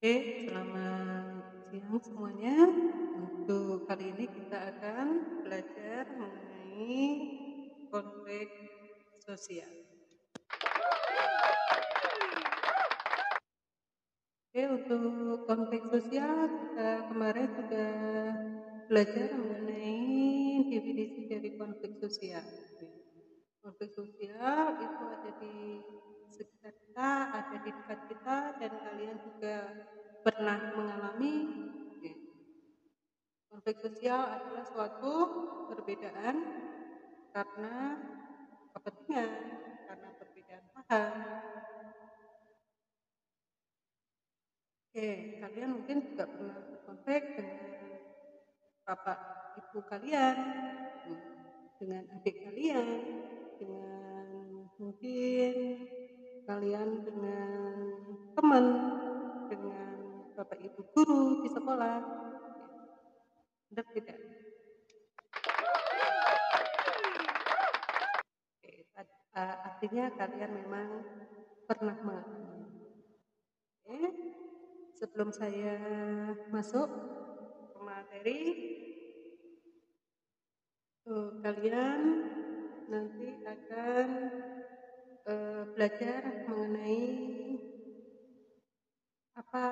Oke, selamat siang semuanya. Untuk kali ini kita akan belajar mengenai konflik sosial. Oke, untuk konflik sosial kita kemarin sudah belajar mengenai definisi dari konflik sosial. Konflik sosial itu ada di sekitar kita, ada di dekat kita, dan kalian juga pernah mengalami. Konflik sosial adalah suatu perbedaan karena kepentingan, karena perbedaan paham. Oke, kalian mungkin juga pernah berkonflik dengan bapak ibu kalian, dengan adik kalian, dengan mungkin kalian dengan teman, bapak ibu guru di sekolah. Benar tidak? Oke, artinya kalian memang pernah mengalami. Oke, sebelum saya masuk ke materi, kalian nanti akan uh, belajar mengenai apa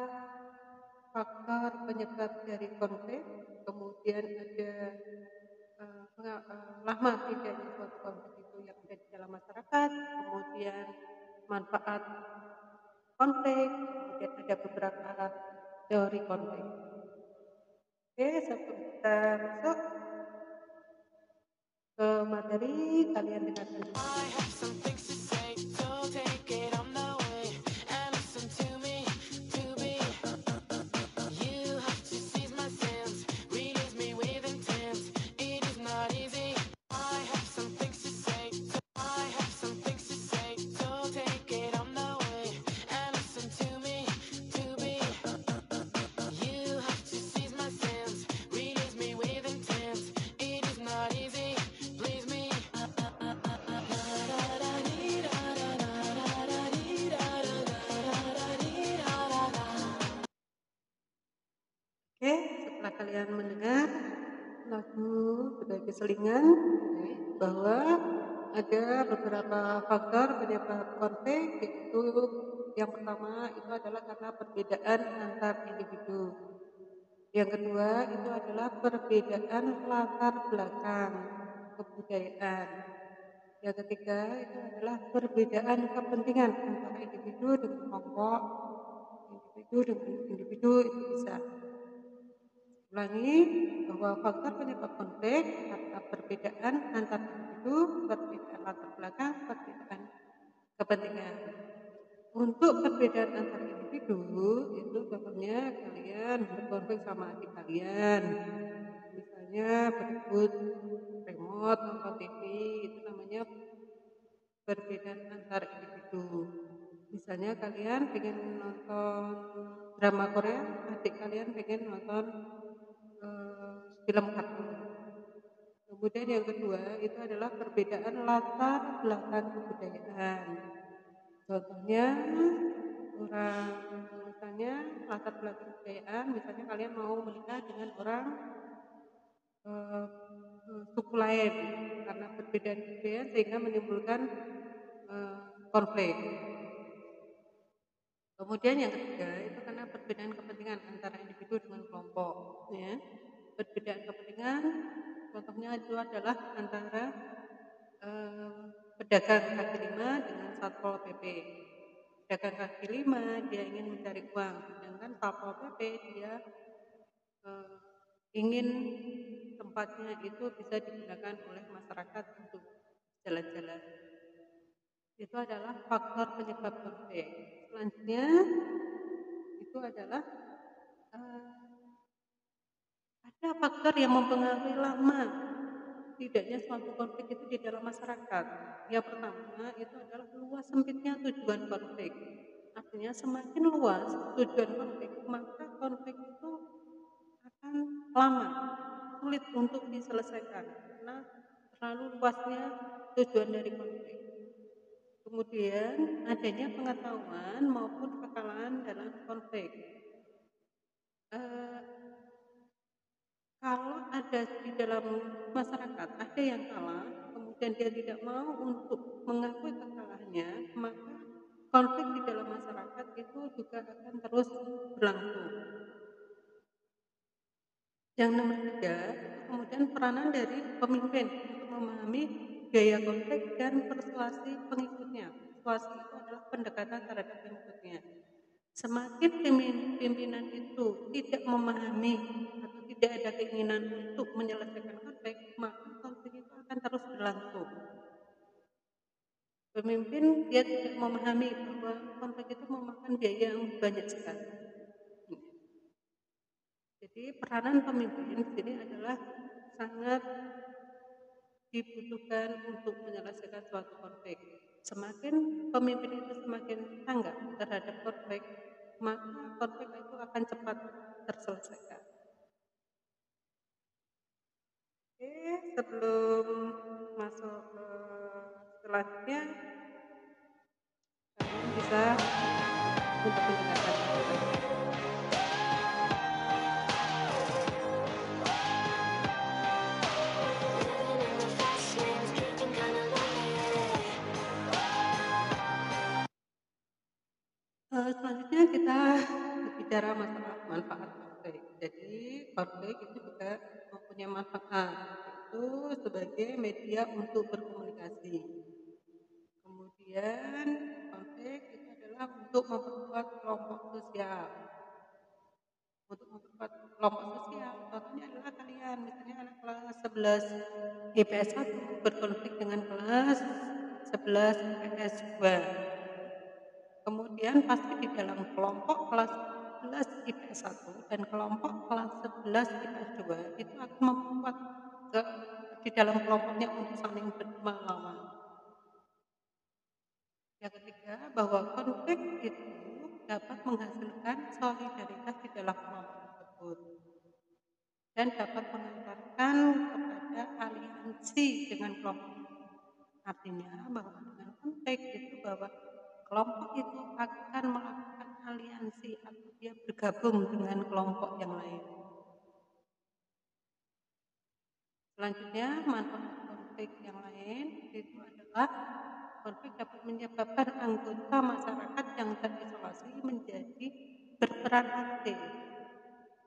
faktor penyebab dari konflik, kemudian ada uh, lama tidaknya suatu konflik itu yang ada di dalam masyarakat, kemudian manfaat konflik, kemudian ada beberapa teori konflik. Oke, sebelum kita masuk ke materi, kalian dengarkan kalian mendengar lagu sebagai selingan bahwa ada beberapa faktor penyebab konflik yaitu yang pertama itu adalah karena perbedaan antar individu. Yang kedua itu adalah perbedaan latar belakang kebudayaan. Yang ketiga itu adalah perbedaan kepentingan antara individu dengan kelompok, individu dengan individu itu bisa Ulangi bahwa faktor penyebab konflik karena perbedaan antar individu, perbedaan latar belakang, perbedaan kepentingan. Untuk perbedaan antar individu itu contohnya kalian berkonflik sama adik kalian, misalnya berebut remote nonton TV itu namanya perbedaan antar individu. Misalnya kalian pengen nonton drama Korea, adik kalian pengen nonton film kartun. Kemudian yang kedua itu adalah perbedaan latar belakang kebudayaan. Contohnya orang misalnya latar belakang kebudayaan, misalnya kalian mau menikah dengan orang uh, suku lain karena perbedaan budaya sehingga menimbulkan uh, konflik. Kemudian yang ketiga perbedaan kepentingan antara individu dengan kelompok, ya. Perbedaan kepentingan contohnya itu adalah antara eh, pedagang kaki lima dengan satpol pp. Pedagang kaki lima dia ingin mencari uang sedangkan satpol pp dia eh, ingin tempatnya itu bisa digunakan oleh masyarakat untuk jalan-jalan. Itu adalah faktor penyebab konflik. Selanjutnya itu adalah uh, ada faktor yang mempengaruhi lama tidaknya suatu konflik itu di dalam masyarakat. Yang pertama itu adalah luas sempitnya tujuan konflik. Artinya semakin luas tujuan konflik, maka konflik itu akan lama, sulit untuk diselesaikan karena terlalu luasnya tujuan dari konflik. Kemudian adanya pengetahuan maupun kekalahan dalam konflik. uh, kalau ada di dalam masyarakat ada yang kalah, kemudian dia tidak mau untuk mengakui kekalahannya, maka konflik di dalam masyarakat itu juga akan terus berlangsung. Yang nomor tiga, kemudian peranan dari pemimpin untuk memahami gaya konflik dan persuasi pengikutnya. Persuasi itu adalah pendekatan terhadap pengikutnya. Semakin pimpinan itu tidak memahami atau tidak ada keinginan untuk menyelesaikan konflik, maka konflik itu akan terus berlangsung. Pemimpin dia tidak memahami bahwa konflik itu memakan biaya yang banyak sekali. Jadi peranan pemimpin di sini adalah sangat dibutuhkan untuk menyelesaikan suatu konflik. Semakin pemimpin itu semakin tanggap terhadap konflik, maka konflik itu akan cepat terselesaikan. Oke, sebelum masuk ke selanjutnya, kalian bisa untuk mendengarkan Konflik itu juga mempunyai manfaat itu sebagai media untuk berkomunikasi. Kemudian konflik itu adalah untuk memperkuat kelompok sosial. Untuk memperkuat kelompok sosial, contohnya adalah kalian, misalnya anak kelas 11 IPS 1 berkonflik dengan kelas 11 IPS 2 Kemudian pasti di dalam kelompok kelas 11 IPS 1 dan kelompok kelas 11 IPS 2 itu akan membuat ke, di dalam kelompoknya untuk saling melawan. Yang ketiga, bahwa konflik itu dapat menghasilkan solidaritas di dalam kelompok tersebut dan dapat mengantarkan kepada aliansi dengan kelompok. Artinya bahwa dengan konflik itu bahwa kelompok itu akan melakukan aliansi atau dia bergabung dengan kelompok yang lain. Selanjutnya, manfaat konflik yang lain itu adalah konflik dapat menyebabkan anggota masyarakat yang terisolasi menjadi berperan aktif.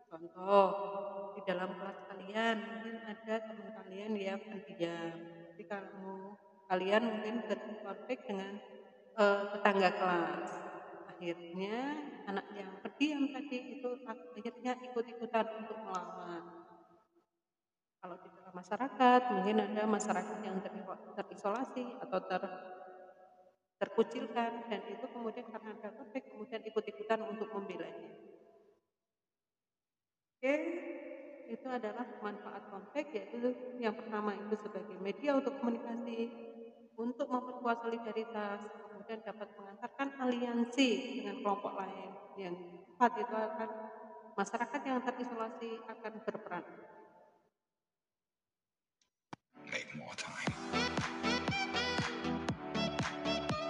Contoh, di dalam kelas kalian mungkin ada teman kalian yang pendiam. Jadi kamu kalian mungkin berkonflik dengan uh, tetangga kelas. Akhirnya anak yang berdiam tadi itu akhirnya ikut-ikutan untuk melawan. Kalau di dalam masyarakat mungkin ada masyarakat yang terisolasi atau ter terkucilkan dan itu kemudian karena ada konflik kemudian ikut-ikutan untuk membelanya. Oke, itu adalah manfaat konflik yaitu yang pertama itu sebagai media untuk komunikasi, untuk memperkuat solidaritas, kemudian dapat mengantarkan aliansi dengan kelompok lain. Yang empat itu akan masyarakat yang terisolasi akan berperan. Make more time.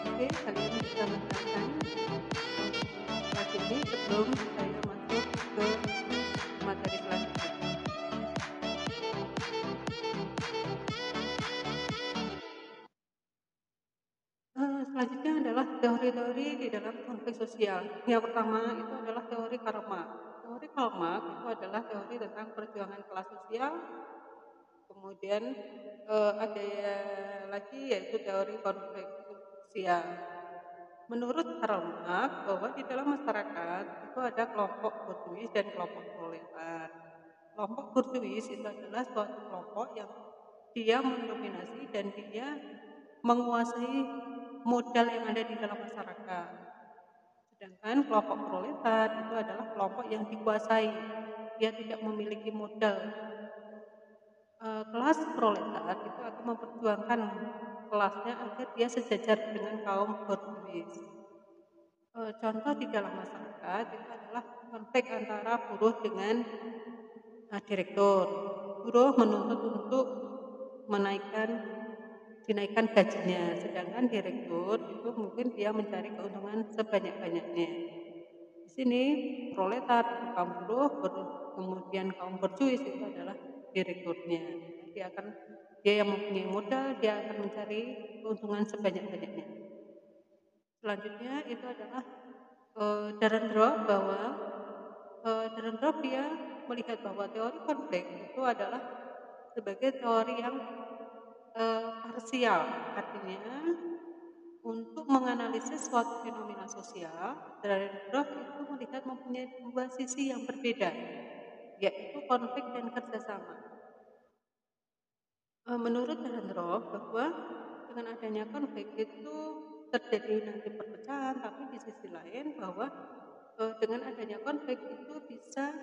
Oke, bisa Selanjutnya adalah teori-teori di dalam konflik sosial. Yang pertama itu adalah teori karma. Teori karma itu adalah teori tentang perjuangan kelas sosial. Kemudian eh, ada lagi yaitu teori konflik sosial. Menurut Karl Marx bahwa di dalam masyarakat itu ada kelompok burjuis dan kelompok proletar. Kelompok burjuis itu adalah suatu kelompok yang dia mendominasi dan dia menguasai modal yang ada di dalam masyarakat. Sedangkan kelompok proletar itu adalah kelompok yang dikuasai, dia tidak memiliki modal. E, kelas proletar itu akan memperjuangkan kelasnya agar dia sejajar dengan kaum borjuis. E, contoh di dalam masyarakat itu adalah konflik antara buruh dengan e, direktur. Buruh menuntut untuk menaikkan dinaikkan gajinya, sedangkan direktur itu mungkin dia mencari keuntungan sebanyak-banyaknya. Di sini proletar, kaum buruh, kemudian kaum berjuis itu adalah direkturnya. Dia akan dia yang mempunyai modal, dia akan mencari keuntungan sebanyak-banyaknya. Selanjutnya itu adalah Darendrop bahwa Darendrop dia melihat bahwa teori konflik itu adalah sebagai teori yang uh, parsial, artinya untuk menganalisis suatu fenomena sosial, Darendorf itu melihat mempunyai dua sisi yang berbeda, yaitu konflik dan kerjasama. Eh, menurut Darendorf bahwa dengan adanya konflik itu terjadi nanti perpecahan, tapi di sisi lain bahwa eh, dengan adanya konflik itu bisa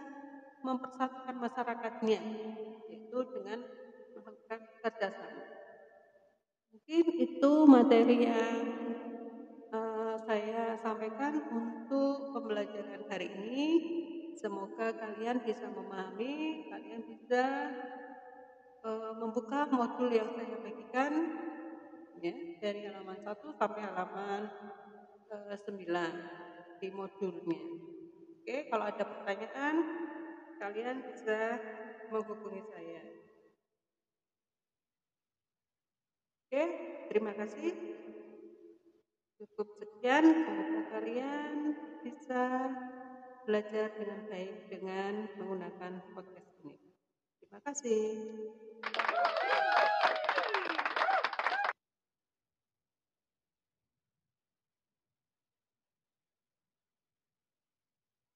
mempersatukan masyarakatnya, yaitu dengan melakukan kerjasama. Mungkin itu materi yang uh, saya sampaikan untuk pembelajaran hari ini. Semoga kalian bisa memahami, kalian bisa uh, membuka modul yang saya bagikan ya, dari halaman 1 sampai halaman uh, eh, 9 di modulnya. Oke, kalau ada pertanyaan kalian bisa menghubungi saya. Oke, terima kasih. Cukup sekian, semoga kalian bisa belajar dengan baik dengan menggunakan podcast ini. Terima kasih.